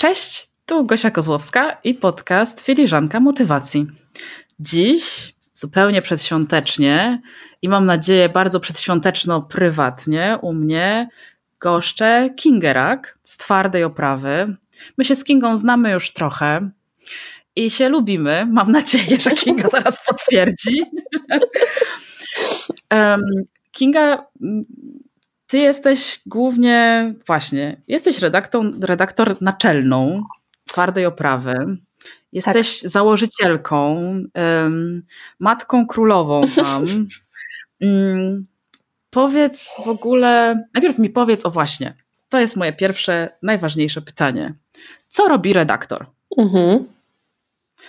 Cześć, tu Gosia Kozłowska i podcast Filiżanka Motywacji. Dziś zupełnie przedświątecznie i mam nadzieję bardzo przedświąteczno prywatnie u mnie goszczę Kingerak z twardej oprawy. My się z Kingą znamy już trochę i się lubimy. Mam nadzieję, że Kinga zaraz potwierdzi. Kinga, ty jesteś głównie, właśnie, jesteś redaktor, redaktor naczelną twardej oprawy. Jesteś tak. założycielką, um, matką królową tam. Um, powiedz w ogóle, najpierw mi powiedz o właśnie, to jest moje pierwsze, najważniejsze pytanie. Co robi redaktor? Mhm.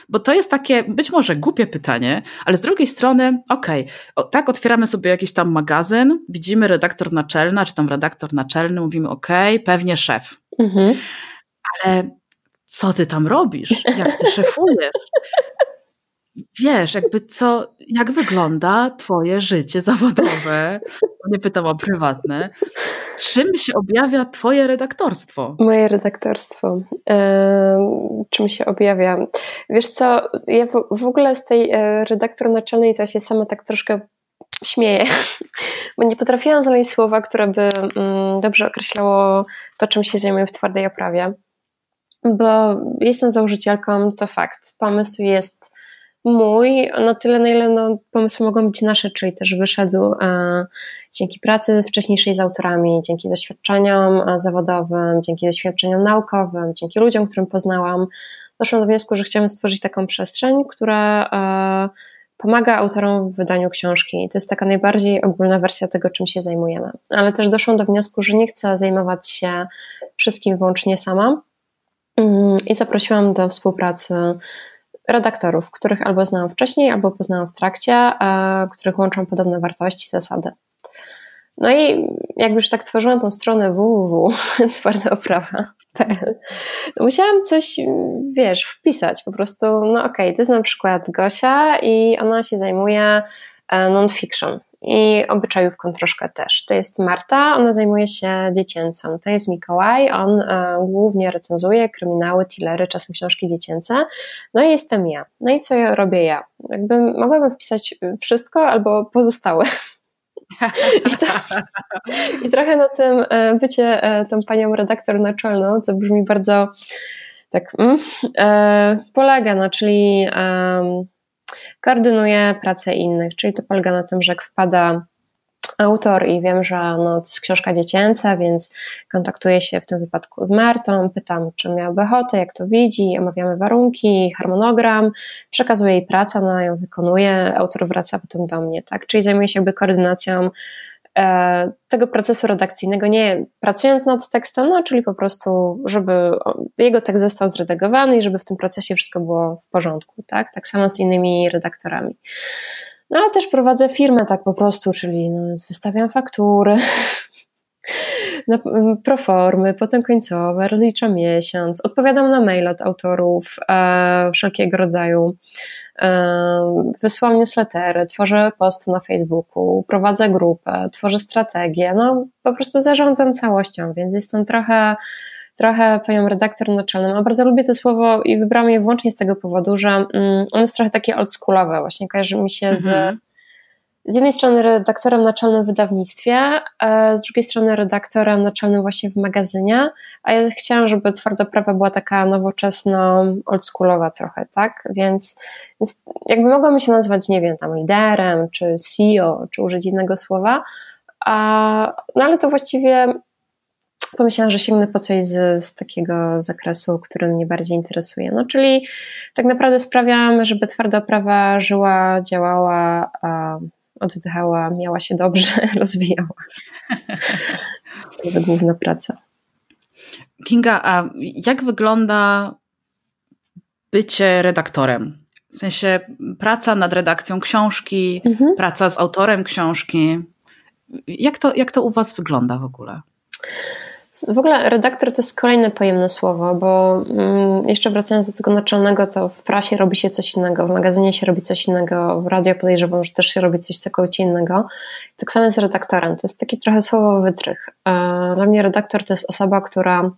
Bo to jest takie być może głupie pytanie, ale z drugiej strony, okej, okay, tak otwieramy sobie jakiś tam magazyn, widzimy redaktor naczelna, czy tam redaktor naczelny, mówimy okej, okay, pewnie szef. Mhm. Ale co ty tam robisz? Jak ty szefujesz? Wiesz, jakby co, jak wygląda twoje życie zawodowe? Nie pytam o prywatne. Czym się objawia twoje redaktorstwo? Moje redaktorstwo. Yy, czym się objawia? Wiesz co, ja w, w ogóle z tej e, redaktor naczelnej to się sama tak troszkę śmieję, bo nie potrafiłam znaleźć słowa, które by mm, dobrze określało to, czym się zajmuję w twardej oprawie bo jestem założycielką, to fakt. Pomysł jest mój, na tyle, na ile no, pomysły mogą być nasze, czyli też wyszedł e, dzięki pracy wcześniejszej z autorami, dzięki doświadczeniom e, zawodowym, dzięki doświadczeniom naukowym, dzięki ludziom, którym poznałam, doszłam do wniosku, że chciałam stworzyć taką przestrzeń, która e, pomaga autorom w wydaniu książki. I to jest taka najbardziej ogólna wersja tego, czym się zajmujemy. Ale też doszłam do wniosku, że nie chcę zajmować się wszystkim wyłącznie sama, Mm, i zaprosiłam do współpracy redaktorów, których albo znałam wcześniej, albo poznałam w trakcie, których łączą podobne wartości, zasady. No i jak już tak tworzyłam tą stronę www, twardaoprawa.pl, musiałam coś, wiesz, wpisać po prostu, no okej, okay, to jest na przykład Gosia i ona się zajmuje non-fiction, i obyczajówką troszkę też. To jest Marta, ona zajmuje się dziecięcą. To jest Mikołaj, on e, głównie recenzuje kryminały, thrillery, czasem książki dziecięce. No i jestem ja. No i co ja robię ja? Jakby mogłabym wpisać wszystko albo pozostałe. I, to, I, trochę na tym e, bycie e, tą panią redaktor naczelną, co brzmi bardzo tak, mm, e, polega, no, czyli koordynuję pracę innych, czyli to polega na tym, że jak wpada autor i wiem, że no, to jest książka dziecięca, więc kontaktuję się w tym wypadku z Martą, pytam, czy miałby ochotę, jak to widzi, omawiamy warunki, harmonogram, przekazuję jej pracę, ona ją wykonuje, autor wraca potem do mnie, tak? Czyli zajmuję się jakby koordynacją tego procesu redakcyjnego, nie pracując nad tekstem, no, czyli po prostu, żeby jego tekst został zredagowany i żeby w tym procesie wszystko było w porządku, tak? Tak samo z innymi redaktorami. No ale też prowadzę firmę tak po prostu, czyli no, wystawiam faktury, proformy, potem końcowe, rozliczam miesiąc, odpowiadam na maile od autorów e, wszelkiego rodzaju, e, wysyłam newslettery, tworzę posty na Facebooku, prowadzę grupę, tworzę strategię, no po prostu zarządzam całością, więc jestem trochę trochę panią redaktor naczelnym, a bardzo lubię to słowo i wybrałam je wyłącznie z tego powodu, że mm, ono jest trochę takie oldschoolowe, właśnie kojarzy mi się z mhm. z jednej strony redaktorem naczelnym w wydawnictwie, z drugiej strony redaktorem naczelnym właśnie w magazynie, a ja chciałam, żeby twardoprawa była taka nowoczesno, oldschoolowa trochę, tak? Więc, więc jakby mogłam się nazwać, nie wiem, tam liderem, czy CEO, czy użyć innego słowa, a, no ale to właściwie pomyślałam, że sięgnę po coś z, z, takiego zakresu, który mnie bardziej interesuje. No, czyli tak naprawdę sprawiam, żeby twarda oprawa żyła, działała, oddychała, miała się dobrze, rozwijała. To główna praca. Kinga, a jak wygląda bycie redaktorem? W sensie praca nad redakcją książki, mhm. praca z autorem książki. Jak to, jak to u Was wygląda w ogóle? W ogóle redaktor to jest kolejne pojemne słowo, bo mm, jeszcze wracając do tego naczelnego, to w prasie robi się coś innego, w magazynie się robi coś innego, w radio podejrzewam, że też się robi coś całkowicie innego. Tak samo z redaktorem. To jest taki trochę słowo wytrych. E, dla mnie redaktor to jest osoba, która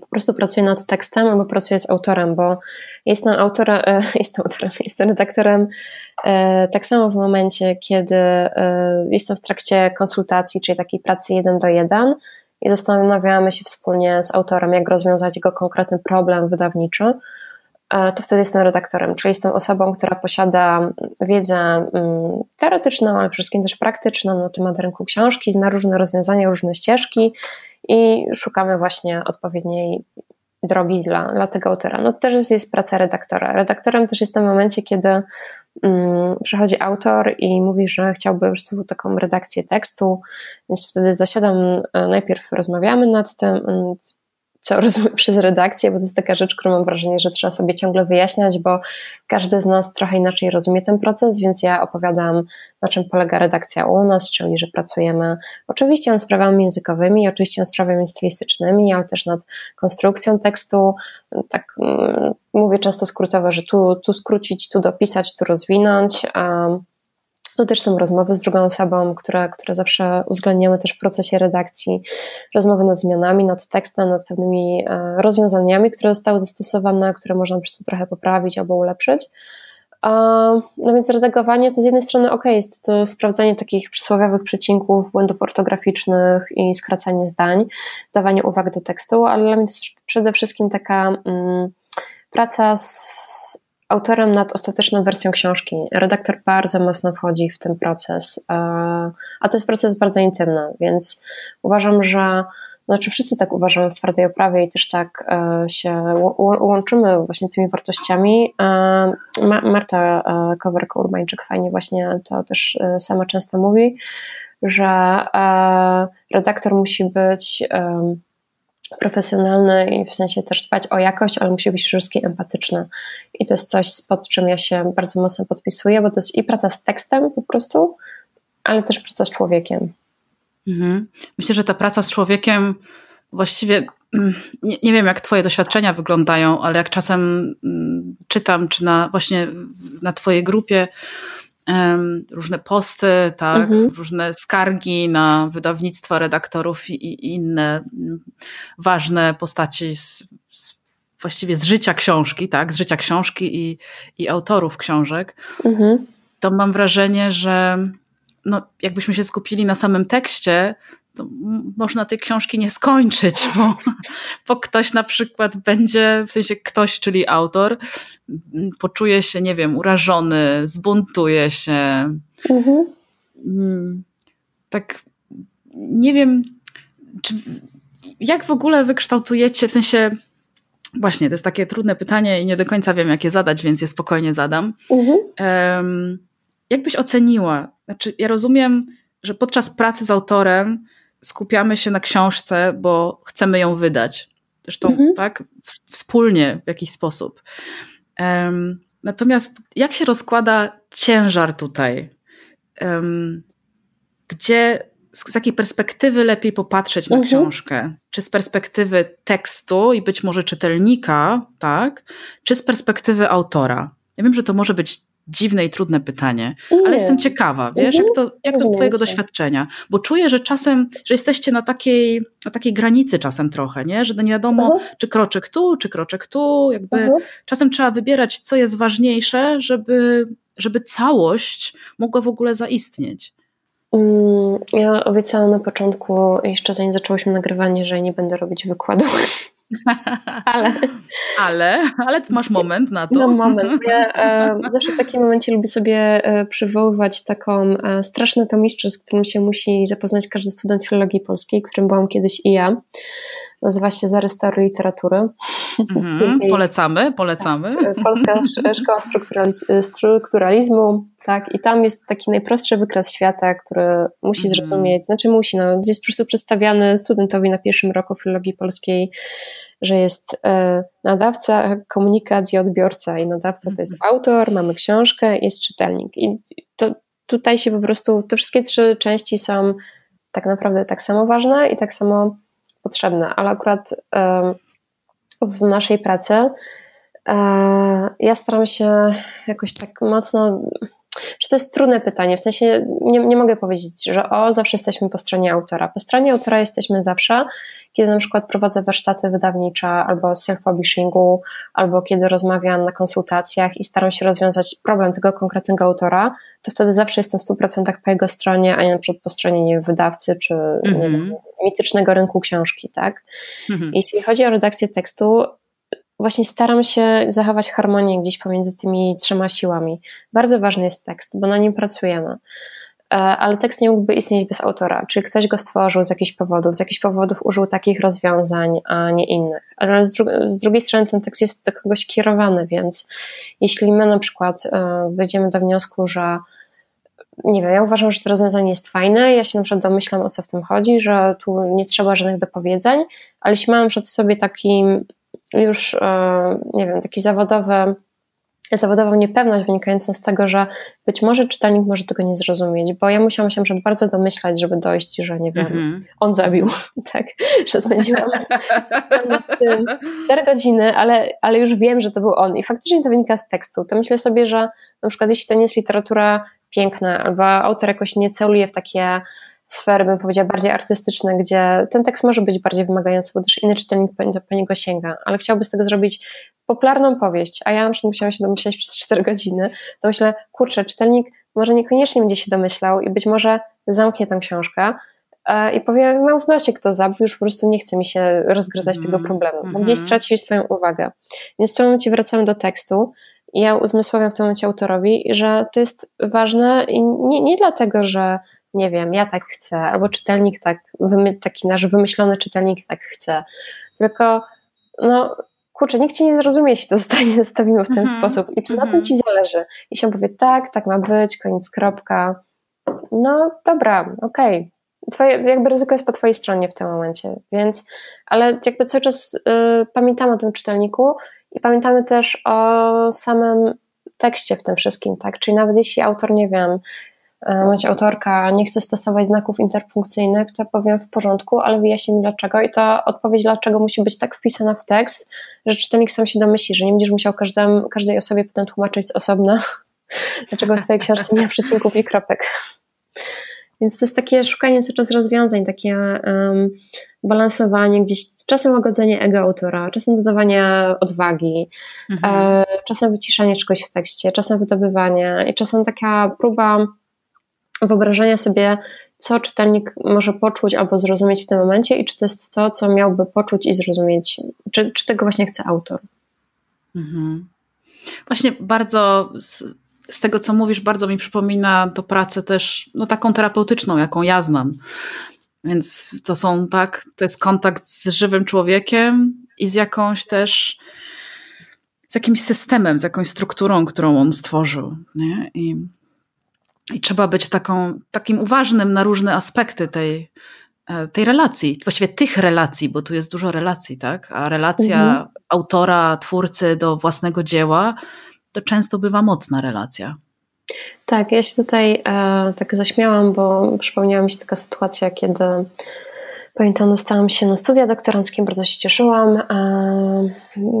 po prostu pracuję nad tekstem albo pracuję z autorem, bo jestem autorem, e, jestem autorem, jestem redaktorem e, tak samo w momencie, kiedy jestem w trakcie konsultacji, czyli takiej pracy jeden do jeden i zastanawiamy się wspólnie z autorem, jak rozwiązać jego konkretny problem wydawniczy, to wtedy jestem redaktorem, czyli jestem osobą, która posiada wiedzę mm, teoretyczną, ale przede wszystkim też praktyczną na temat rynku książki, zna różne rozwiązania, różne ścieżki i szukamy właśnie odpowiedniej drogi dla, dla tego autora. No też jest, jest praca redaktora. Redaktorem też jest w tym momencie, kiedy przychodzi autor i mówi, że chciałby po prostu taką redakcję tekstu, więc wtedy zasiadam, e, najpierw rozmawiamy nad tym, mm, co rozumiem przez redakcję, bo to jest taka rzecz, którą mam wrażenie, że trzeba sobie ciągle wyjaśniać, bo każdy z nas trochę inaczej rozumie ten proces, więc ja opowiadam, na czym polega redakcja u nas, czyli że pracujemy oczywiście nad sprawami językowymi, oczywiście nad sprawami stylistycznymi, ale też nad konstrukcją tekstu. Tak mm, mówię często skrótowo, że tu, tu skrócić, tu dopisać, tu rozwinąć. Um, to też są rozmowy z drugą osobą, które, które zawsze uwzględniamy też w procesie redakcji, rozmowy nad zmianami, nad tekstem, nad pewnymi e, rozwiązaniami, które zostały zastosowane, które można po prostu trochę poprawić albo ulepszyć. No więc redagowanie to z jednej strony ok, jest to sprawdzanie takich przysłowiowych przecinków, błędów ortograficznych i skracanie zdań, dawanie uwag do tekstu, ale dla mnie to jest przede wszystkim taka mm, praca z autorem nad ostateczną wersją książki. Redaktor bardzo mocno wchodzi w ten proces, a to jest proces bardzo intymny, więc uważam, że znaczy wszyscy tak uważamy w twardej oprawie i też tak e, się łączymy właśnie tymi wartościami. E, Marta e, Kowerko-Urbańczyk fajnie właśnie to też sama często mówi, że redaktor musi być profesjonalny i w sensie też dbać o jakość, ale musi być przede wszystkim empatyczny. I to jest coś, pod czym ja się bardzo mocno podpisuję, bo to jest i praca z tekstem po prostu, ale też praca z człowiekiem. Mhm. Myślę, że ta praca z człowiekiem właściwie mm, nie, nie, wiem, jak Twoje doświadczenia wyglądają, ale jak czasem mm, czytam, czy na właśnie na Twojej grupie różne posty, tak, mhm. różne skargi na wydawnictwa redaktorów i, i inne ważne postaci z, z, właściwie z życia książki, tak, z życia książki i, i autorów książek, mhm. to mam wrażenie, że no, jakbyśmy się skupili na samym tekście, można tej książki nie skończyć, bo, bo ktoś na przykład będzie, w sensie ktoś, czyli autor, poczuje się, nie wiem, urażony, zbuntuje się. Mhm. Mm, tak, nie wiem, czy, jak w ogóle wykształtujecie, w sensie, właśnie, to jest takie trudne pytanie i nie do końca wiem, jak je zadać, więc je spokojnie zadam. Mhm. Um, jak byś oceniła? Znaczy, ja rozumiem, że podczas pracy z autorem skupiamy się na książce, bo chcemy ją wydać. Zresztą, mhm. tak, wspólnie w jakiś sposób. Um, natomiast jak się rozkłada ciężar tutaj? Um, gdzie, z, z, jakiej perspektywy lepiej popatrzeć na mhm. książkę? Czy z perspektywy tekstu i być może czytelnika, tak? Czy z perspektywy autora? Ja wiem, że to może być dziwne i trudne pytanie, nie. ale jestem ciekawa, wiesz, jak to, jak to z twojego doświadczenia? Bo czuję, że czasem, że jesteście na takiej, na takiej granicy czasem trochę, nie? Że nie wiadomo, uh-huh. czy kroczek tu, czy kroczek tu, jakby uh-huh. czasem trzeba wybierać, co jest ważniejsze, żeby, żeby całość mogła w ogóle zaistnieć. Mm, ja obiecałam na początku, jeszcze zanim zaczęłyśmy nagrywanie, że nie będę robić wykładu ale, ale, ale masz moment na to. Mam moment. Ja e, zawsze w takim momencie lubię sobie e, przywoływać taką e, straszną tomiszczę, z którym się musi zapoznać każdy student filologii polskiej, którym byłam kiedyś i ja. Nazywa się Zarystory Literatury. Mm, polecamy, polecamy. Tak, Polska Szkoła Strukturalizmu, tak, i tam jest taki najprostszy wykres świata, który musi mm. zrozumieć, znaczy musi, no, jest po prostu przedstawiany studentowi na pierwszym roku filologii polskiej, że jest e, nadawca, komunikat i odbiorca. I nadawca to jest mhm. autor, mamy książkę, jest czytelnik. I to tutaj się po prostu, te wszystkie trzy części są tak naprawdę tak samo ważne i tak samo potrzebne, ale akurat w naszej pracy e, ja staram się jakoś tak mocno Czy to jest trudne pytanie? W sensie nie, nie mogę powiedzieć, że o, zawsze jesteśmy po stronie autora. Po stronie autora jesteśmy zawsze, kiedy na przykład prowadzę warsztaty wydawnicze albo self-publishingu, albo kiedy rozmawiam na konsultacjach i staram się rozwiązać problem tego konkretnego autora, to wtedy zawsze jestem w 100% po jego stronie, a nie na przykład po stronie nie wiem, wydawcy czy mm -hmm. mitycznego rynku książki, tak? Mm -hmm. Jeśli chodzi o redakcję tekstu, właśnie staram się zachować harmonię gdzieś pomiędzy tymi trzema siłami. Bardzo ważny jest tekst, bo na nim pracujemy. E, ale tekst nie mógłby istnieć bez autora, czyli ktoś go stworzył z jakichś powodów, z jakichś powodów użył takich rozwiązań, a nie innych. Ale z, dru z drugiej strony ten tekst jest do kogoś kierowany, więc jeśli my na przykład e, dojdziemy do wniosku, że nie wiem, ja uważam, że to rozwiązanie jest fajne, ja się na przykład domyślam o co w tym chodzi, że tu nie trzeba żadnych dopowiedzeń, ale jeśli mam przed sobie taki już, e, nie wiem, taki zawodowy zawodową niepewność wynikającą z tego, że być może czytelnik może tego nie zrozumieć, bo ja musiałam się bardzo domyślać, żeby dojść, że nie wiem, mm -hmm. on zabił, tak, że spędziłam, spędziłam tym 4 godziny, ale, ale już wiem, że to był on i faktycznie to wynika z tekstu, to myślę sobie, że na przykład jeśli to nie jest literatura piękna, albo autor jakoś nie celuje w takie sfery, bym powiedziała, bardziej artystyczne, gdzie ten tekst może być bardziej wymagający, bo też inny czytelnik po, po niego sięga, ale chciałby z tego zrobić popularną powieść, a ja na przykład musiałam się domyślać przez 4 godziny, to myślę, kurczę, czytelnik może niekoniecznie będzie się domyślał i być może zamknie tę książkę e, i powie, mam w nosie kto zabił, już po prostu nie chce mi się rozgryzać mm, tego mhm, problemu, bo mm. gdzieś stracił swoją uwagę. Więc w tym momencie wracamy do tekstu i ja uzmysławiam w tym momencie autorowi, że to jest ważne i nie, nie dlatego, że nie wiem, ja tak chcę, albo czytelnik tak, taki nasz wymyślony czytelnik tak chce, tylko no kurczę, nikt ci nie zrozumie, jeśli to zostanie zostawimy w ten -hmm. sposób i to -hmm. na tym mhm. ci zależy. I się powie, tak, tak ma być, koniec, kropka. No dobra, okej. Okay. Twoje, jakby ryzyko jest po twojej stronie w tym momencie, więc, ale jakby cały czas y, pamiętamy o tym czytelniku i pamiętamy też o samym tekście w tym wszystkim, tak? Czyli nawet jeśli autor, nie wiem, bądź autorka nie chce stosować znaków interpunkcyjnych, to powiem w porządku, ale wyjaśnij mi dlaczego i ta odpowiedź dlaczego musi być tak wpisana w tekst, że czytelnik sam się domyśli, że nie będziesz musiał każdym, każdej osobie potem tłumaczyć z osobna, dlaczego w twojej książce nie ma przecinków i kropek. Więc to jest takie szukanie cały czas rozwiązań, takie um, balansowanie, gdzieś czasem łagodzenie ego autora, czasem dodawanie odwagi, mhm. e, czasem wyciszanie czegoś w tekście, czasem wydobywanie i czasem taka próba wyobrażenia sobie, co czytelnik może poczuć albo zrozumieć w tym momencie i czy to jest to, co miałby poczuć i zrozumieć, czy, czy tego właśnie chce autor. Mhm. Właśnie bardzo z, z, tego, co mówisz, bardzo mi przypomina to pracę też no, taką terapeutyczną, jaką ja znam. Więc to są tak, to jest kontakt z żywym człowiekiem i z jakąś też z jakimś systemem, z jakąś strukturą, którą on stworzył. Nie? I i trzeba być taką, takim uważnym na różne aspekty tej, e, tej relacji, właściwie tych relacji, bo tu jest dużo relacji, tak? A relacja mhm. autora, twórcy do własnego dzieła to często bywa mocna relacja. Tak, ja się tutaj e, tak zaśmiałam, bo przypomniała mi się taka sytuacja, kiedy Pamiętam, dostałam się na studia doktoranckie, bardzo się cieszyłam.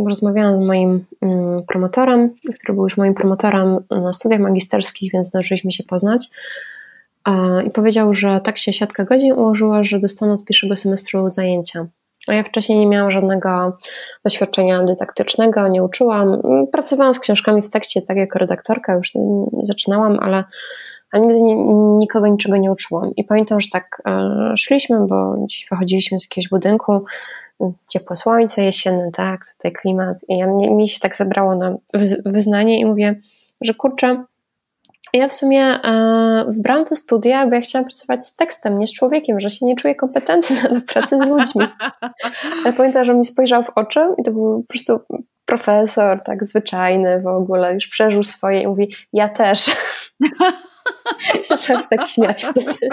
Rozmawiałam z moim mm, promotorem, który był już moim promotorem na studiach magisterskich, więc zdążyliśmy się poznać. I powiedział, że tak się siatka godzin ułożyła, że dostanę od pierwszego semestru zajęcia. A ja wcześniej nie miałam żadnego doświadczenia dydaktycznego, nie uczyłam. Pracowałam z książkami w tekście, tak jako redaktorka, już zaczynałam, ale a nigdy nikogo niczego nie uczyłam. I pamiętam, że tak e, szliśmy, bo gdzieś wychodziliśmy z jakiegoś budynku, ciepłe słońce, jesienny, tak, tutaj klimat. I ja, mi się tak zebrało na wyznanie i mówię, że kurczę, ja w sumie e, wybrałam te studia, bo ja chciałam pracować z tekstem, nie z człowiekiem, że się nie czuję kompetentna do pracy z ludźmi. Ale pamiętam, że mi spojrzał w oczy i to był po prostu profesor, tak zwyczajny w ogóle, już przeżył swoje i mówi, ja też. Zaczęłam się tak śmiać wtedy.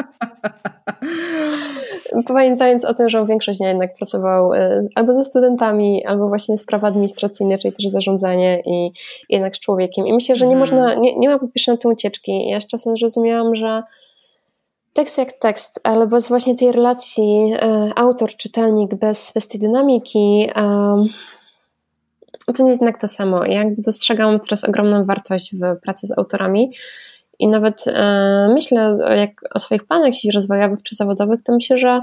Pamiętając o tym, że większość dnia jednak pracował e, albo ze studentami, albo właśnie sprawy administracyjne, czyli też zarządzanie i jednak z człowiekiem. I myślę, że nie mhm. można, nie, nie ma po pierwsze na tym ucieczki. Ja z czasem zrozumiałam, że tekst jak tekst, ale bez właśnie tej relacji e, autor-czytelnik, bez, bez tej dynamiki, to nie jest jednak to samo. Ja dostrzegam teraz ogromną wartość w pracy z autorami I nawet e, myślę jak o swoich planach jakichś rozwojowych czy zawodowych, to myślę, że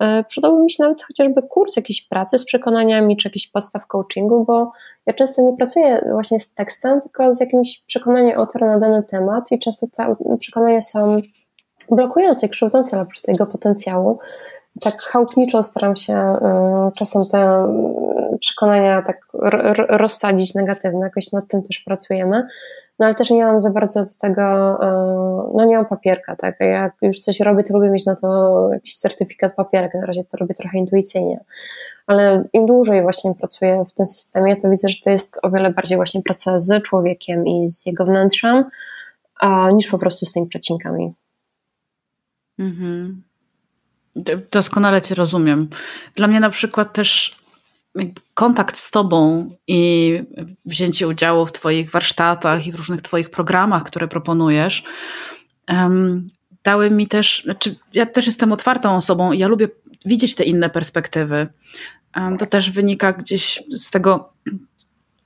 e, przydałby mi się nawet chociażby kurs jakiejś pracy z przekonaniami, czy jakiś podstaw coachingu, bo ja często nie pracuję właśnie z tekstem, tylko z jakimś przekonaniem autora na dany temat i często te przekonania są blokujące, krzywdzące dla jego potencjału. Tak chałupniczo staram się e, czasem te przekonania tak rozsadzić negatywne, jakoś nad tym też pracujemy. No ale też nie mam za bardzo do tego, e, no nie mam papierka, tak? Jak już coś robię, to lubię mieć na to jakiś certyfikat papierka, na razie to robię trochę intuicyjnie. Ale im dłużej właśnie pracuję w tym systemie, to widzę, że to jest o wiele bardziej właśnie praca z człowiekiem i z jego wnętrzem, a, niż po prostu z tymi przecinkami. Mhm. Doskonale Cię rozumiem. Dla mnie na przykład też kontakt z Tobą i wzięcie udziału w Twoich warsztatach i w różnych Twoich programach, które proponujesz, um, dały mi też, znaczy ja też jestem otwartą osobą i ja lubię widzieć te inne perspektywy. Um, to też wynika gdzieś z tego,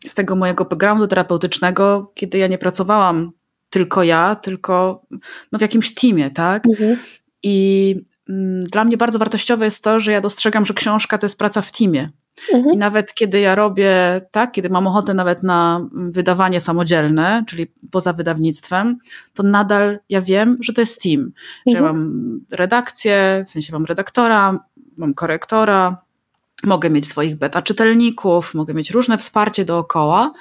z tego mojego backgroundu terapeutycznego, kiedy ja nie pracowałam tylko ja, tylko no, w jakimś teamie, tak? Mhm. I mm, dla mnie bardzo wartościowe jest to, że ja dostrzegam, że książka to jest praca w teamie. Mhm. I nawet kiedy ja robię, tak, kiedy mam ochotę nawet na wydawanie samodzielne, czyli poza wydawnictwem, to nadal ja wiem, że to jest team. Mhm. Że ja mhm. mam redakcję, w sensie mam redaktora, mam korektora, mogę mieć swoich beta czytelników, mogę mieć różne wsparcie dookoła.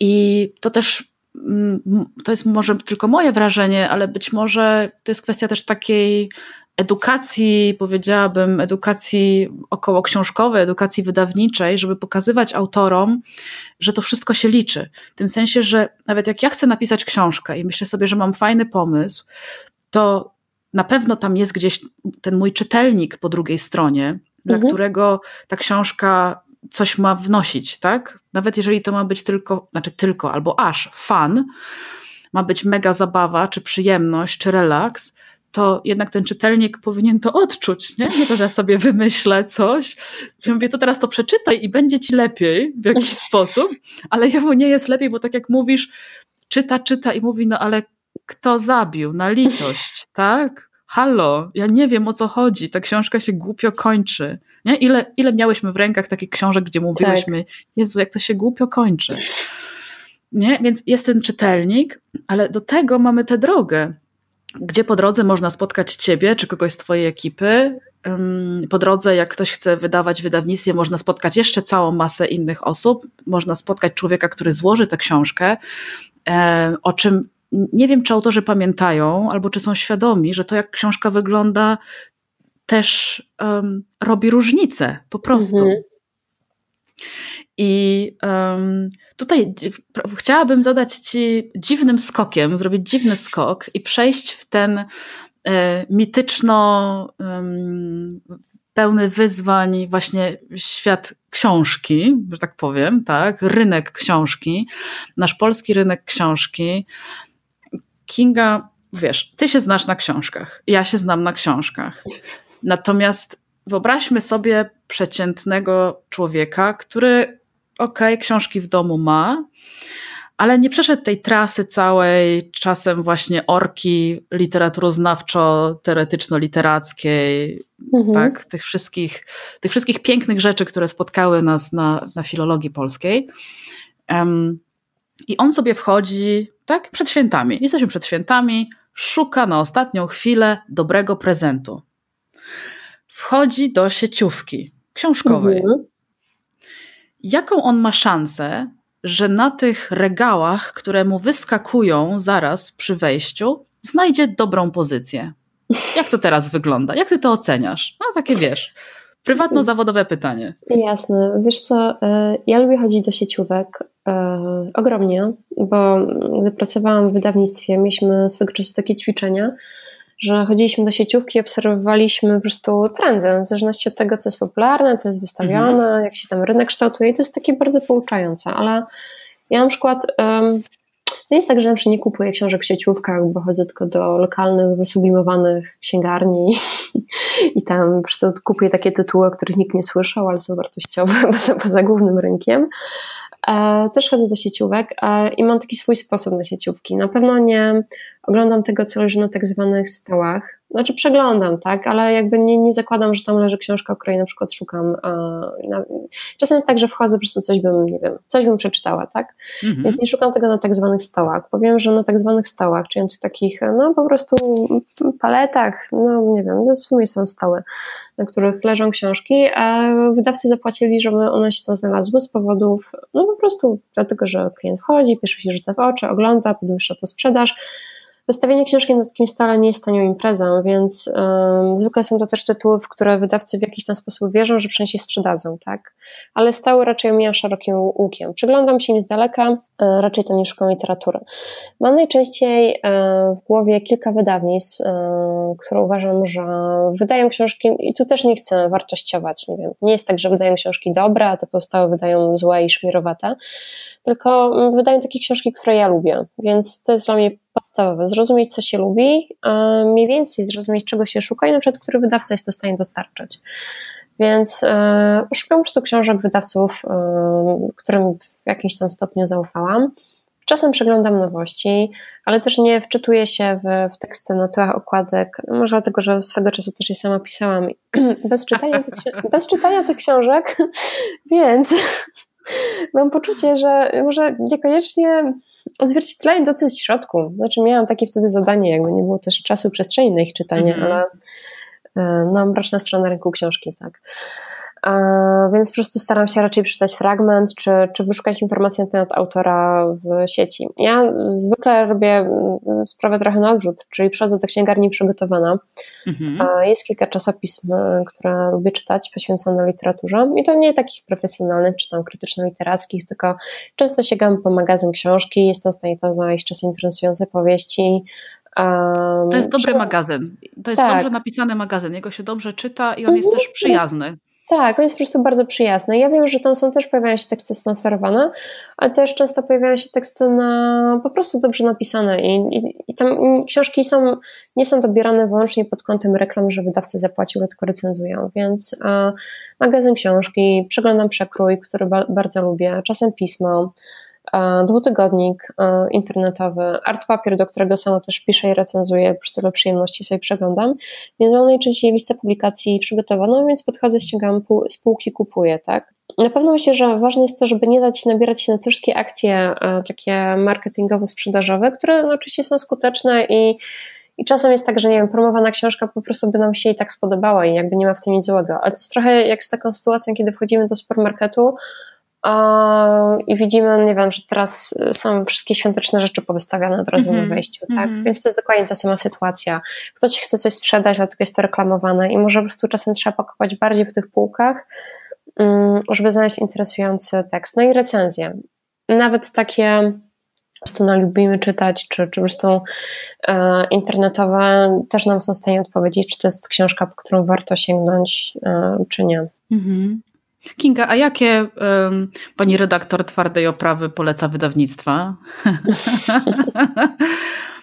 I to też mm, to jest może tylko moje wrażenie, ale być może to jest kwestia też takiej edukacji, powiedziałabym, edukacji około książkowej, edukacji wydawniczej, żeby pokazywać autorom, że to wszystko się liczy. W tym sensie, że nawet jak ja chcę napisać książkę i myślę sobie, że mam fajny pomysł, to na pewno tam jest gdzieś ten mój czytelnik po drugiej stronie, mhm. dla którego ta książka coś ma wnosić, tak? Nawet jeżeli to ma być tylko, znaczy tylko, albo aż fan, ma być mega zabawa, czy przyjemność, czy relaks, to jednak ten czytelnik powinien to odczuć, nie? Nie to, że ja sobie wymyślę coś, że mówię, to teraz to przeczytaj i będzie ci lepiej w jakiś sposób, ale jemu nie jest lepiej, bo tak jak mówisz, czyta, czyta i mówi, no ale kto zabił? Na litość, tak? Halo, ja nie wiem o co chodzi, ta książka się głupio kończy. Nie? Ile, ile miałyśmy w rękach takich książek, gdzie mówiłyśmy, tak. Jezu, jak to się głupio kończy. Nie? Więc jest ten czytelnik, ale do tego mamy tę drogę gdzie po drodze można spotkać ciebie czy kogoś z twojej ekipy. Po drodze, jak ktoś chce wydawać wydawnictwie, można spotkać jeszcze całą masę innych osób. Można spotkać człowieka, który złoży tę książkę, e, o czym nie wiem, czy autorzy pamiętają, albo czy są świadomi, że to, jak książka wygląda, też um, robi różnicę po prostu. Mhm. I um, tutaj chciałabym zadać Ci dziwnym skokiem, zrobić dziwny skok i przejść w ten e, mityczno um, pełny wyzwań właśnie świat książki, że tak powiem, tak, rynek książki, nasz polski rynek książki. Kinga, wiesz, ty się znasz na książkach, ja się znam na książkach. Natomiast wyobraźmy sobie przeciętnego człowieka, który okej, okay, książki w domu ma, ale nie przeszedł tej trasy całej, czasem właśnie orki literaturoznawczo-teoretyczno-literackiej, mhm. tak? Tych wszystkich, tych wszystkich pięknych rzeczy, które spotkały nas na, na filologii polskiej. Um, I on sobie wchodzi, tak, przed świętami. Jesteśmy przed świętami, szuka na ostatnią chwilę dobrego prezentu. Wchodzi do sieciówki książkowej. Mhm jaką on ma szansę, że na tych regałach, które mu wyskakują zaraz przy wejściu, znajdzie dobrą pozycję. Jak to teraz wygląda? Jak ty to oceniasz? No takie wiesz, prywatno-zawodowe pytanie. Jasne. Wiesz co, e, ja lubię chodzić do sieciówek e, ogromnie, bo gdy pracowałam w wydawnictwie, mieliśmy swego czasu takie ćwiczenia, że chodziliśmy do sieciówki i obserwowaliśmy po prostu trendy, w zależności od tego, co jest popularne, co jest wystawione, mhm. jak się tam rynek kształtuje i to jest takie bardzo pouczające, ale ja na przykład um, nie jest tak, że nie kupuję książek w sieciówkach, bo chodzę tylko do lokalnych, wysublimowanych księgarni i tam po prostu kupuję takie tytuły, o których nikt nie słyszał, ale są wartościowe poza, poza głównym rynkiem. E, też chodzę do sieciówek e, i mam taki swój sposób na sieciówki. Na pewno nie oglądam tego, co leży na tak zwanych stołach. Znaczy przeglądam, tak, ale jakby nie, nie zakładam, że tam leży książka, o której na przykład szukam. Czasem jest tak, że wchodzę, po prostu coś bym, nie wiem, coś bym przeczytała, tak? Mhm. Więc nie szukam tego na tak zwanych stołach. Powiem, że na tak zwanych stołach, czyli tych takich, no po prostu paletach, no nie wiem, no w sumie są stoły, na których leżą książki, a wydawcy zapłacili, żeby one się tam znalazły z powodów, no po prostu dlatego, że klient wchodzi, pierwszy się rzuca w oczy, ogląda, podwyższa to sprzedaż, Wystawienie książki na takim stole nie jest tanią imprezą, więc um, zwykle są to też tytuły, w które wydawcy w jakiś tam sposób wierzą, że przynajmniej sprzedadzą, tak? Ale stały raczej omijam szerokim łukiem. Przyglądam się im z daleka, e, raczej tam nie szukam literatury. Mam najczęściej e, w głowie kilka wydawnictw, e, które uważam, że wydają książki i tu też nie chcę wartościować, nie wiem. Nie jest tak, że wydają książki dobre, a te pozostałe wydają złe i szmirowate tylko mm, wydają takie książki, które ja lubię, więc to jest dla mnie podstawowe. Zrozumieć, co się lubi, mniej więcej zrozumieć, czego się szuka i na przykład, który wydawca jest to w stanie dostarczyć. Więc e, szukam po prostu książek wydawców, e, którym w jakimś tam stopniu zaufałam. Czasem przeglądam nowości, ale też nie wczytuję się w, w teksty na tyłach okładek, może dlatego, że swego czasu też je sama pisałam bez czytania bez czytania tych książek, więc mam poczucie, że może niekoniecznie odzwierciedlają to, co jest w środku. Znaczy miałam takie wtedy zadanie, jakby nie było też czasu, przestrzeni na ich czytanie, mm -hmm. ale e, no, mroczna strona rynku książki, tak. Więc po prostu staram się raczej przeczytać fragment, czy, czy wyszukać informacji na temat autora w sieci. Ja zwykle robię mm, sprawę trochę na odwrót, czyli przychodzę do księgarni przygotowana. Mhm. Jest kilka czasopism, y, które lubię czytać, poświęcone literaturze i to nie takich profesjonalnych, czy tam krytyczno-literackich, tylko często sięgam po magazyn książki, jestem w stanie tam znaleźć czasem interesujące powieści, to jest dobry magazyn. To jest tak. dobrze napisany magazyn. Jego się dobrze czyta i on jest też przyjazny. Tak, on jest po prostu bardzo przyjazny. Ja wiem, że tam są też pojawiają się teksty sponsorowane, ale też często pojawiają się teksty na, po prostu dobrze napisane i, i, i tam książki są, nie są dobierane wyłącznie pod kątem reklam, że wydawcy zapłacił, tylko recenzują, więc e, magazyn książki, przeglądam przekrój, który ba bardzo lubię, czasem pismo, dwutygodnik internetowy, art papier, do którego sama też piszę i recenzuję, po prostu dla przyjemności sobie przeglądam, więc mam najczęściej listę publikacji przygotowaną, więc podchodzę, ściągam spółki, kupuję, tak. Na pewno myślę, że ważne jest to, żeby nie dać nabierać się na te wszystkie akcje takie marketingowo-sprzedażowe, które no, oczywiście są skuteczne i i czasem jest tak, że nie wiem, promowana książka po prostu by nam się i tak spodobała i jakby nie ma w tym nic złego. Ale to jest trochę jak z taką sytuacją, kiedy wchodzimy do supermarketu, i widzimy, nie wiem, że teraz są wszystkie świąteczne rzeczy powystawiane od razu mm-hmm. na mhm. wejściu, tak? Mm-hmm. Więc to jest dokładnie ta sama sytuacja. Ktoś chce coś sprzedać, dlatego jest to reklamowane i może po prostu czasem trzeba pakować bardziej po tych półkach, um, żeby znaleźć interesujący tekst. No i recenzje. Nawet takie prostu no, lubimy czytać, czy, czy po prostu e, internetowe też nam są w stanie odpowiedzieć, czy to jest książka, po którą warto sięgnąć, e, czy nie. Mm-hmm. Kinga, a jakie um, pani redaktor twardej oprawy poleca wydawnictwa?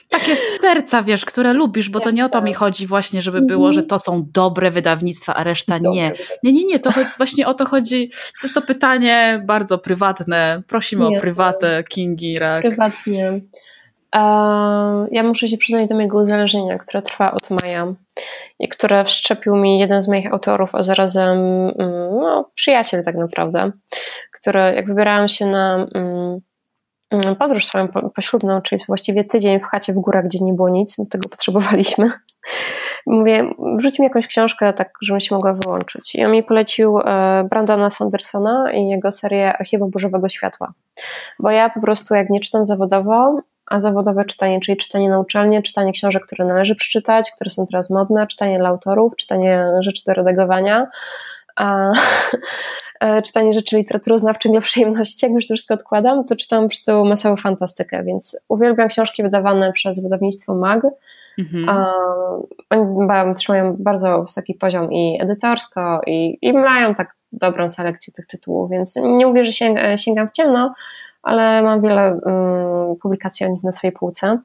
Takie z serca, wiesz, które lubisz, bo to nie o to mi chodzi właśnie, żeby było, że to są dobre wydawnictwa, a reszta nie. Nie, nie, nie, to właśnie o to chodzi. To jest to pytanie bardzo prywatne. Prosimy o prywatę Kingi Rak. Prywatnie. Ja muszę się przyznać do mojego uzależnienia, które trwa od maja i które wszczepił mi jeden z moich autorów, a zarazem mm, no, przyjaciel tak naprawdę, który jak wybierałam się na mm, mm, podróż swoją poślubną, czyli właściwie tydzień w chacie w górach, gdzie nie było nic, tego potrzebowaliśmy. Mówię, wrzuć mi jakąś książkę, tak, żebym się mogła wyłączyć. I on mi polecił e, Brandana Sandersona i jego serię Archiwum Burzowego Światła. Bo ja po prostu, jak nie czytam zawodowo, a zawodowe czytanie, czyli czytanie na uczelnię, czytanie książek, które należy przeczytać, które są teraz modne, czytanie dla autorów, czytanie rzeczy do redagowania, a e, czytanie rzeczy literaturoznawczych dla przyjemności, jak już to wszystko odkładam, to czytam po prostu masową fantastykę, więc uwielbiam książki wydawane przez wydawnictwo MAG, Mhm. oni trzymają bardzo wysoki poziom i edytorsko, i, i mają tak dobrą selekcję tych tytułów, więc nie mówię, że sięgam w ciemno, ale mam wiele um, publikacji o nich na swojej półce.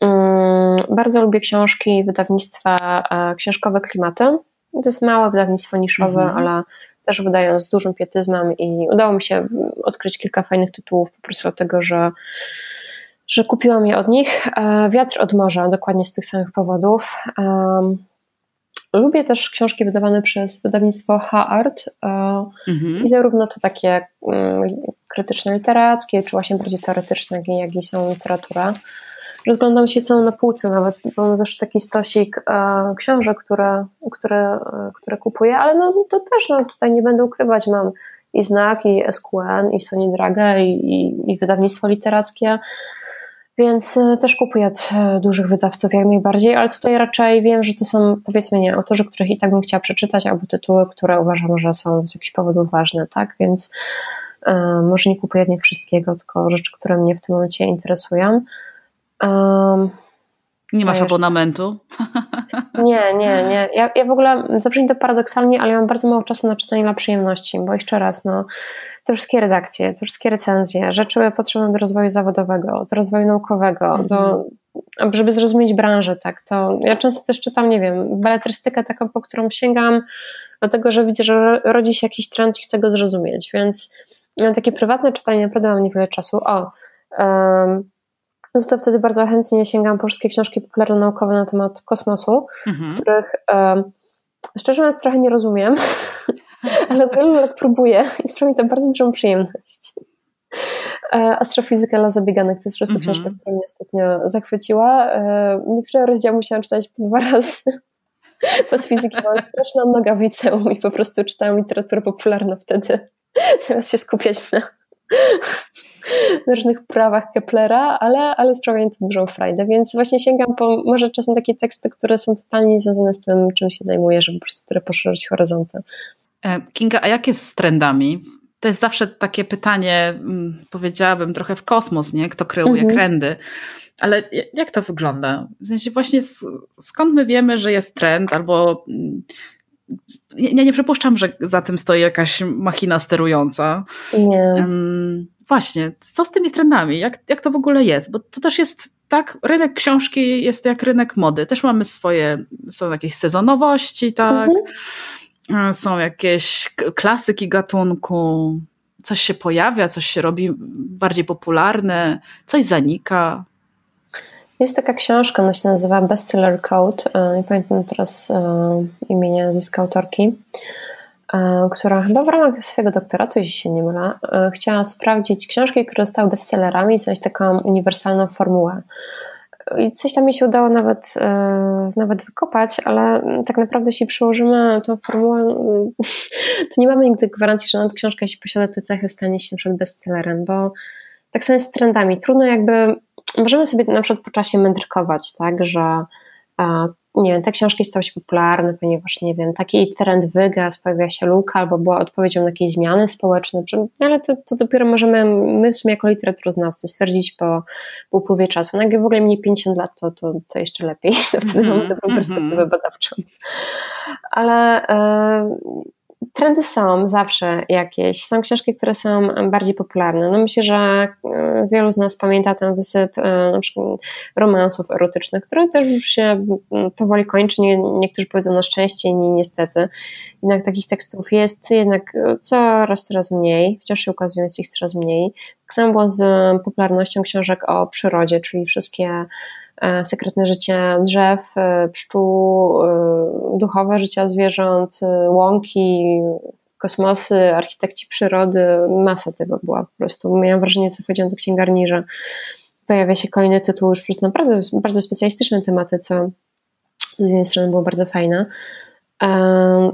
Um, bardzo lubię książki wydawnictwa e, książkowe Klimaty. To jest małe wydawnictwo niszowe, mhm. ale też wydają z dużym pietyzmem i udało mi się odkryć kilka fajnych tytułów po prostu dlatego, że że kupiłam je od nich. E, Wiatr od morza, dokładnie z tych samych powodów. Lubię też książki wydawane przez wydawnictwo H-Art e, mhm. i zarówno to takie mm, krytyczne literackie, czy właśnie bardziej teoretyczne, jak i samą literaturę. Rozglądam się co na półce nawet, bo mam zawsze taki stosik e, książek, które, które, które kupuję, ale no, to też no, tutaj nie będę ukrywać, mam i Znak, i SQN, i Sony Draga, i, i, i wydawnictwo literackie, więc e, też kupuję od e, dużych wydawców jak najbardziej, ale tutaj raczej wiem, że to są powiedzmy nie autorzy, których i tak bym chciała przeczytać, albo tytuły, które uważam, że są z jakichś powodów ważne, tak? Więc y, może nie kupuję nie wszystkiego, tylko rzeczy, które mnie w tym momencie interesują. Um, nie masz abonamentu? Nie, nie, nie. Ja, ja w ogóle, zabrzmi to paradoksalnie, ale ja mam bardzo mało czasu na czytanie dla przyjemności, bo jeszcze raz, no, te wszystkie redakcje, te wszystkie recenzje, rzeczy potrzebne do rozwoju zawodowego, do rozwoju naukowego, mhm. do, żeby zrozumieć branżę, tak, to ja często też czytam, nie wiem, beletrystykę taką, po którą sięgam, dlatego, że widzę, że rodzi się jakiś trend i chcę go zrozumieć, więc takie prywatne czytanie naprawdę mam niewiele czasu. O, um, no to wtedy bardzo chętnie sięgam po wszystkie książki popularno-naukowe na temat kosmosu, mhm. których um, szczerze mówiąc trochę nie rozumiem, ale od wielu lat próbuję i sprawia mi to bardzo dużą przyjemność. E, Astrofizyka dla zabieganek to jest zresztą mhm. książka, która mnie ostatnio zachwyciła. E, niektóre rozdziały musiałam czytać po dwa razy. Bo z fizyki byłam straszna nogawicę i po prostu czytałam literaturę popularną wtedy, zamiast się skupiać na na różnych prawach Keplera, ale, ale sprawia mi to dużą frajdę, więc właśnie sięgam po może czasem takie teksty, które są totalnie związane z tym, czym się zajmuję, żeby po prostu poszerzyć horyzonty. E, Kinga, a jak jest z trendami? To jest zawsze takie pytanie, mm, powiedziałabym, trochę w kosmos, nie? Kto kreuje mhm. trendy. Ale jak to wygląda? W sensie właśnie skąd my wiemy, że jest trend, albo mm, ja nie przypuszczam, że za tym stoi jakaś machina sterująca. Nie. Właśnie, co z tymi trendami? Jak, jak to w ogóle jest? Bo to też jest tak, rynek książki jest jak rynek mody. Też mamy swoje, są jakieś sezonowości, tak? Mhm. Są jakieś klasyki gatunku. Coś się pojawia, coś się robi bardziej popularne, coś zanika. Jest taka książka, ona się nazywa Bestseller Code. E, nie pamiętam teraz e, imienia, nazwiska autorki, e, która chyba w ramach swojego doktoratu, jeśli się nie mylę, chciała sprawdzić książki, które zostały bestsellerami znaleźć taką uniwersalną formułę. I coś tam mi się udało nawet, nawet wykopać, ale tak naprawdę jeśli przyłożymy tą formułę, to nie mamy nigdy gwarancji, że nawet książka, jeśli posiada te cechy, stanie się przed bestsellerem, bo tak samo jest z trendami. Trudno jakby możemy sobie na przykład po czasie mędrkować, tak, że nie wiem, te książki stały się popularne, ponieważ, nie wiem, taki trend wygasł, pojawia się luka, albo była odpowiedzią na jakieś zmiany społeczne, czy, ale to, to dopiero możemy my w sumie jako literaturoznawcy stwierdzić po, po upływie czasu. No jak w ogóle mniej 50 lat, to, to, to jeszcze lepiej, wtedy mm -hmm. mamy dobrą perspektywę mm -hmm. badawczą. Ale e, trendy są zawsze jakieś. Są książki, które są bardziej popularne. No myślę, że e, wielu z nas pamięta ten wysyp e, na przykład romansów erotycznych, które też już się powoli kończy. Nie, niektórzy powiedzą na szczęście, inni niestety. Jednak takich tekstów jest jednak coraz, coraz mniej. Wciąż się ukazuje, jest ich coraz mniej. Tak samo było z popularnością książek o przyrodzie, czyli wszystkie sekretne życie drzew, e, pszczół, e, duchowe życia zwierząt, łąki, kosmosy, architekci przyrody, masa tego była po prostu. Miałam wrażenie, co wchodziłam do księgarni, że pojawia się kolejny tytuł już przez naprawdę bardzo specjalistyczne tematy, co z jednej strony było bardzo fajne.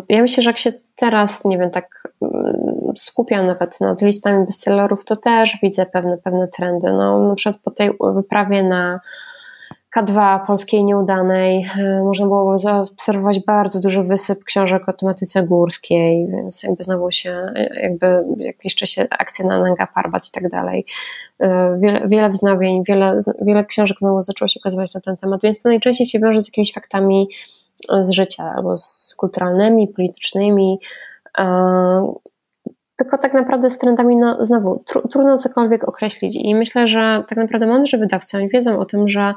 Ja myślę, że jak się teraz, nie wiem, tak mm, skupiam nawet nad listami bestsellerów, to też widzę pewne, pewne trendy. No, na przykład po tej wyprawie na K2 polskiej nieudanej e, można było zaobserwować bardzo duży wysyp książek o tematyce górskiej, więc jakby znowu się, jakby jak jeszcze się akcja na Nanga Parbat i tak dalej. E, wiele, wiele wznowień, wiele, wiele książek znowu zaczęło się ukazywać na ten temat, więc to najczęściej się wiąże z jakimiś faktami z życia, albo z kulturalnymi, politycznymi, e, tylko tak naprawdę z trendami no, znowu tr trudno cokolwiek określić i myślę, że tak naprawdę mądrzy wydawcy oni wiedzą o tym, że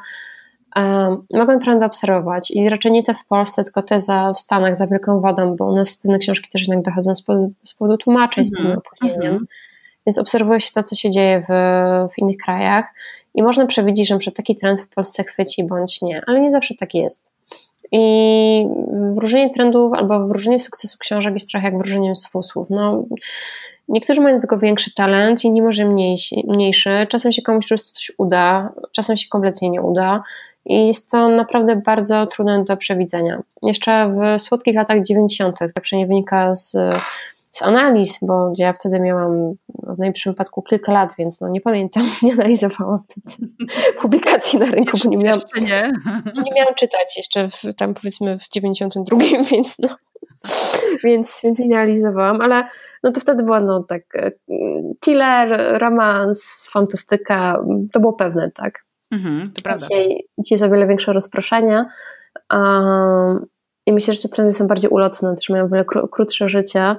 mogę trendy obserwować i raczej nie te w Polsce, tylko te za, w Stanach za wielką wodą, bo u nas pewne książki też jednak dochodzą z powodu, z powodu tłumaczeń, z pewnym mhm, opóźnieniem. Mhm. Więc obserwuje się to, co się dzieje w, w innych krajach i można przewidzieć, że taki trend w Polsce chwyci bądź nie, ale nie zawsze tak jest. I wróżenie trendów albo wróżenie sukcesu książek jest trochę jak wróżenie z fusłów. No, niektórzy mają do tego większy talent, inni może mniejszy, mniejszy. Czasem się komuś po prostu coś uda, czasem się kompletnie nie uda. I jest to naprawdę bardzo trudne do przewidzenia. Jeszcze w słodkich latach 90., tak przynajmniej wynika z z analiz, bo ja wtedy miałam w najlepszym wypadku kilka lat, więc no nie pamiętam, nie analizowałam wtedy publikacji na rynku, bo nie miałam, nie. nie miałam czytać jeszcze w, tam powiedzmy w 92, więc no, więc, więc nie analizowałam, ale no to wtedy była no tak killer, romans, fantastyka, to było pewne, tak. Mhm, to prawda. Dzisiaj, dzisiaj jest o wiele większe rozproszenie um, i myślę, że te trendy są bardziej ulotne, też mają o wiele krótsze życie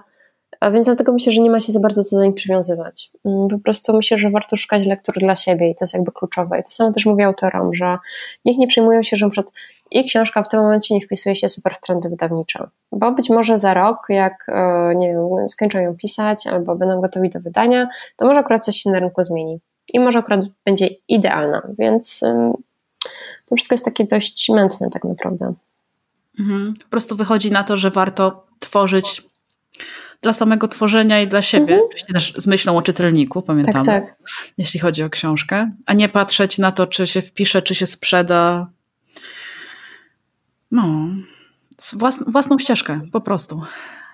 a więc dlatego myślę, że nie ma się za bardzo co do nich przywiązywać. Mm, po prostu myślę, że warto szukać lektur dla siebie i to jest jakby kluczowe. I to samo też mówię autorom, że niech nie przejmują się, że na przykład ich książka w tym momencie nie wpisuje się super w trendy wydawnicze. Bo być może za rok, jak e, nie wiem, skończą ją pisać albo będą gotowi do wydania, to może akurat coś się na rynku zmieni. I może akurat będzie idealna. Więc to wszystko jest takie dość mętne tak naprawdę. Mhm. Po prostu wychodzi na to, że warto tworzyć dla samego tworzenia i dla siebie, mhm. oczywiście też z myślą o czytelniku, pamiętam, tak, tak. jeśli chodzi o książkę, a nie patrzeć na to, czy się wpisze, czy się sprzeda. No, włas własną ścieżkę, po prostu.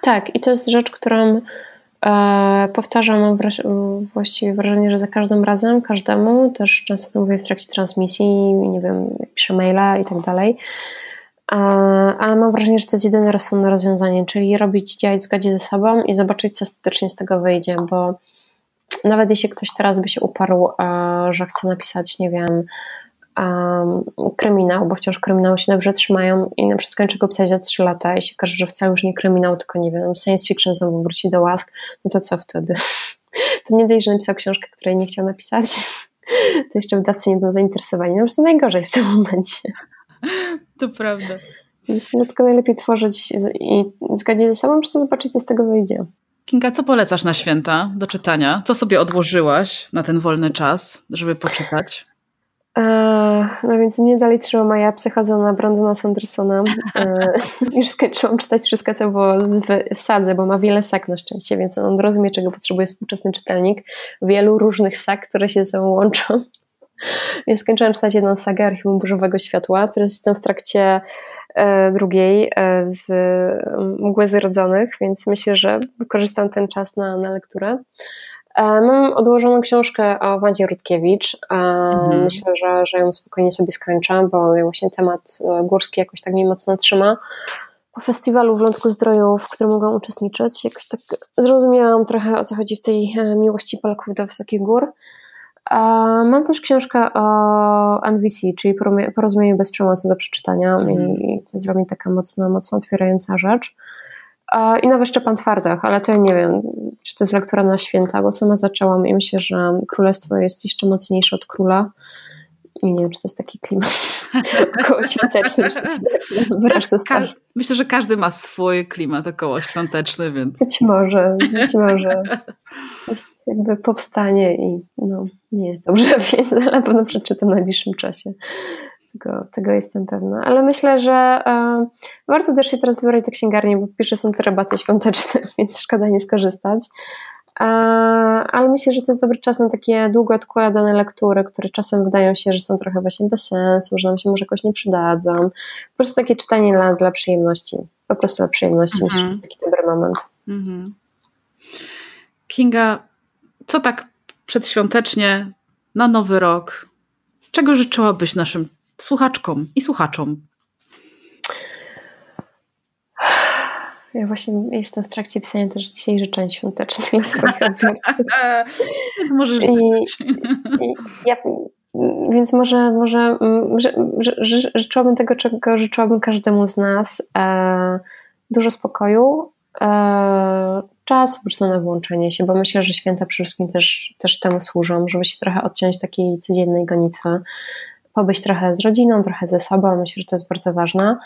Tak, i to jest rzecz, którą powtarzam, mam właściwie wrażenie, że za każdym razem, każdemu, też często to mówię w trakcie transmisji, nie wiem, piszę maila i tak dalej, ale mam wrażenie, że to jest jedyne rozsądne rozwiązanie, czyli robić, działać w zgodzie ze sobą i zobaczyć, co ostatecznie z tego wyjdzie, bo nawet jeśli ktoś teraz by się uparł, że chce napisać, nie wiem, kryminał, bo wciąż kryminały się dobrze trzymają i na przykład skończy go pisać za 3 lata i się okaże, że wcale już nie kryminał, tylko nie wiem, science fiction znowu wróci do łask, no to co wtedy? To nie dość, że napisał książkę, której nie chciał napisać, to jeszcze wydawcy nie będą zainteresowani. No po prostu najgorzej w tym momencie. To prawda. Więc dlatego najlepiej tworzyć i zgadzić ze sobą, po prostu zobaczyć, co z tego wyjdzie. Kinga, co polecasz na święta do czytania? Co sobie odłożyłaś na ten wolny czas, żeby poczytać? No więc mnie dalej trzyma moja psychozona Brandona Sandersona. Już skończyłam czytać wszystko, co było w sadze, bo ma wiele sak na szczęście, więc on rozumie, czego potrzebuje współczesny czytelnik. Wielu różnych sak, które się ze sobą łączą. Więc skończyłam czytać jedną sagę Archiwum Burzowego Światła. Teraz jestem w trakcie e, drugiej e, z Mgły Zrodzonych, więc myślę, że wykorzystam ten czas na, na lekturę. E, mam odłożoną książkę o Wadzie Rutkiewicz. Mhm. Myślę, że, że ją spokojnie sobie skończę, bo właśnie temat górski jakoś tak mnie mocno trzyma. Po festiwalu w Lądku Zdroju, w którym mogłam uczestniczyć, jakoś tak zrozumiałam trochę o co chodzi w tej miłości Polaków do wysokich gór. Mam też książkę o NVC, czyli Porozumieniu bez przemocy do przeczytania mm. i to jest dla mnie taka mocno, mocno otwierająca rzecz. I nowy Szczepan Twardach, ale to ja nie wiem, czy to jest lektura na święta, bo sama zaczęłam i myślę, że królestwo jest jeszcze mocniejsze od króla. I nie wiem, czy to jest taki klimat około świąteczny, czy to jest Myślę, że każdy ma swój klimat około świąteczny, więc... Być może, być może. Jest jakby powstanie i no, nie jest dobrze, więc na pewno przeczytam w najbliższym czasie. Tego, tego jestem pewna. Ale myślę, że e, warto też się teraz wybrać do księgarni, bo pisze są te rabaty świąteczne, więc szkoda nie skorzystać. E, ale myślę, że to jest dobry czas na takie długo odkładane lektury, które czasem wydają się, że są trochę właśnie bez sensu, że nam się może jakoś nie przydadzą. Po prostu takie czytanie dla, dla przyjemności. Po prostu dla przyjemności. Mhm. Myślę, że to jest taki dobry moment. Mhm. Kinga, co tak przedświątecznie na nowy rok? Czego życzyłabyś naszym słuchaczkom i słuchaczom? Ja właśnie jestem w trakcie pisania też dzisiaj życzeń świątecznych dla swoich odbiorców. Możesz I, i ja, Więc może, może że, że, że, życzyłabym tego, czego życzyłabym każdemu z nas. E, dużo spokoju, e, czas po prostu na włączenie się, bo myślę, że święta przede wszystkim też, też temu służą, żeby się trochę odciąć takiej codziennej gonitwy pobyć trochę z rodziną, trochę ze sobą. Myślę, że to jest bardzo ważne.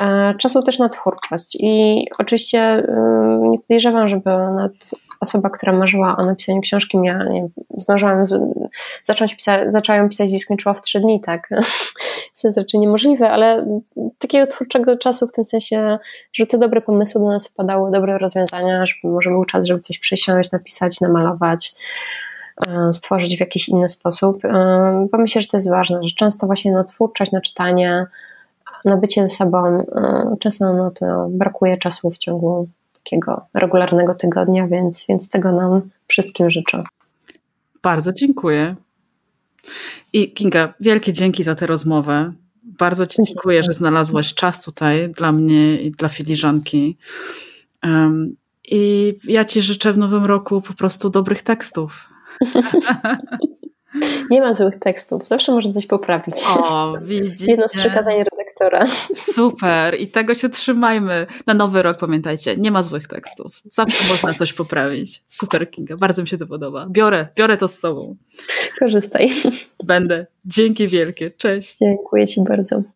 E, czasu też na twórczość i oczywiście nie podejrzewam, żeby osoba, która marzyła o napisaniu książki, miała, nie, zdążyłam z, zacząć pisać, zaczęłam pisać i skończyła w trzy dni, tak? to jest raczej niemożliwe, ale takiego twórczego czasu w tym sensie, że te dobre pomysły do nas wpadały, dobre rozwiązania, żeby może był czas, żeby coś przysiąść, napisać, namalować stworzyć w jakiś inny sposób, e, bo myślę, że to jest ważne, że często właśnie na twórczość, na czytanie, na bycie ze sobą, e, często na to brakuje czasu w ciągu takiego regularnego tygodnia, więc, więc tego nam wszystkim życzę. Bardzo dziękuję. I Kinga, wielkie dzięki za tę rozmowę. Bardzo Ci dziękuję, że znalazłaś czas tutaj dla mnie i dla filiżanki. Um, I ja Ci życzę w nowym roku po prostu dobrych tekstów. Nie ma złych tekstów, zawsze można coś poprawić. O, widzicie. Jedno z przekazań redaktora. Super i tego się trzymajmy. Na nowy rok pamiętajcie, nie ma złych tekstów. Zawsze można coś poprawić. Super Kinga, bardzo mi się to podoba. Biorę, biorę to z sobą. Korzystaj. Będę. Dzięki wielkie. Cześć. Dziękuję Ci bardzo.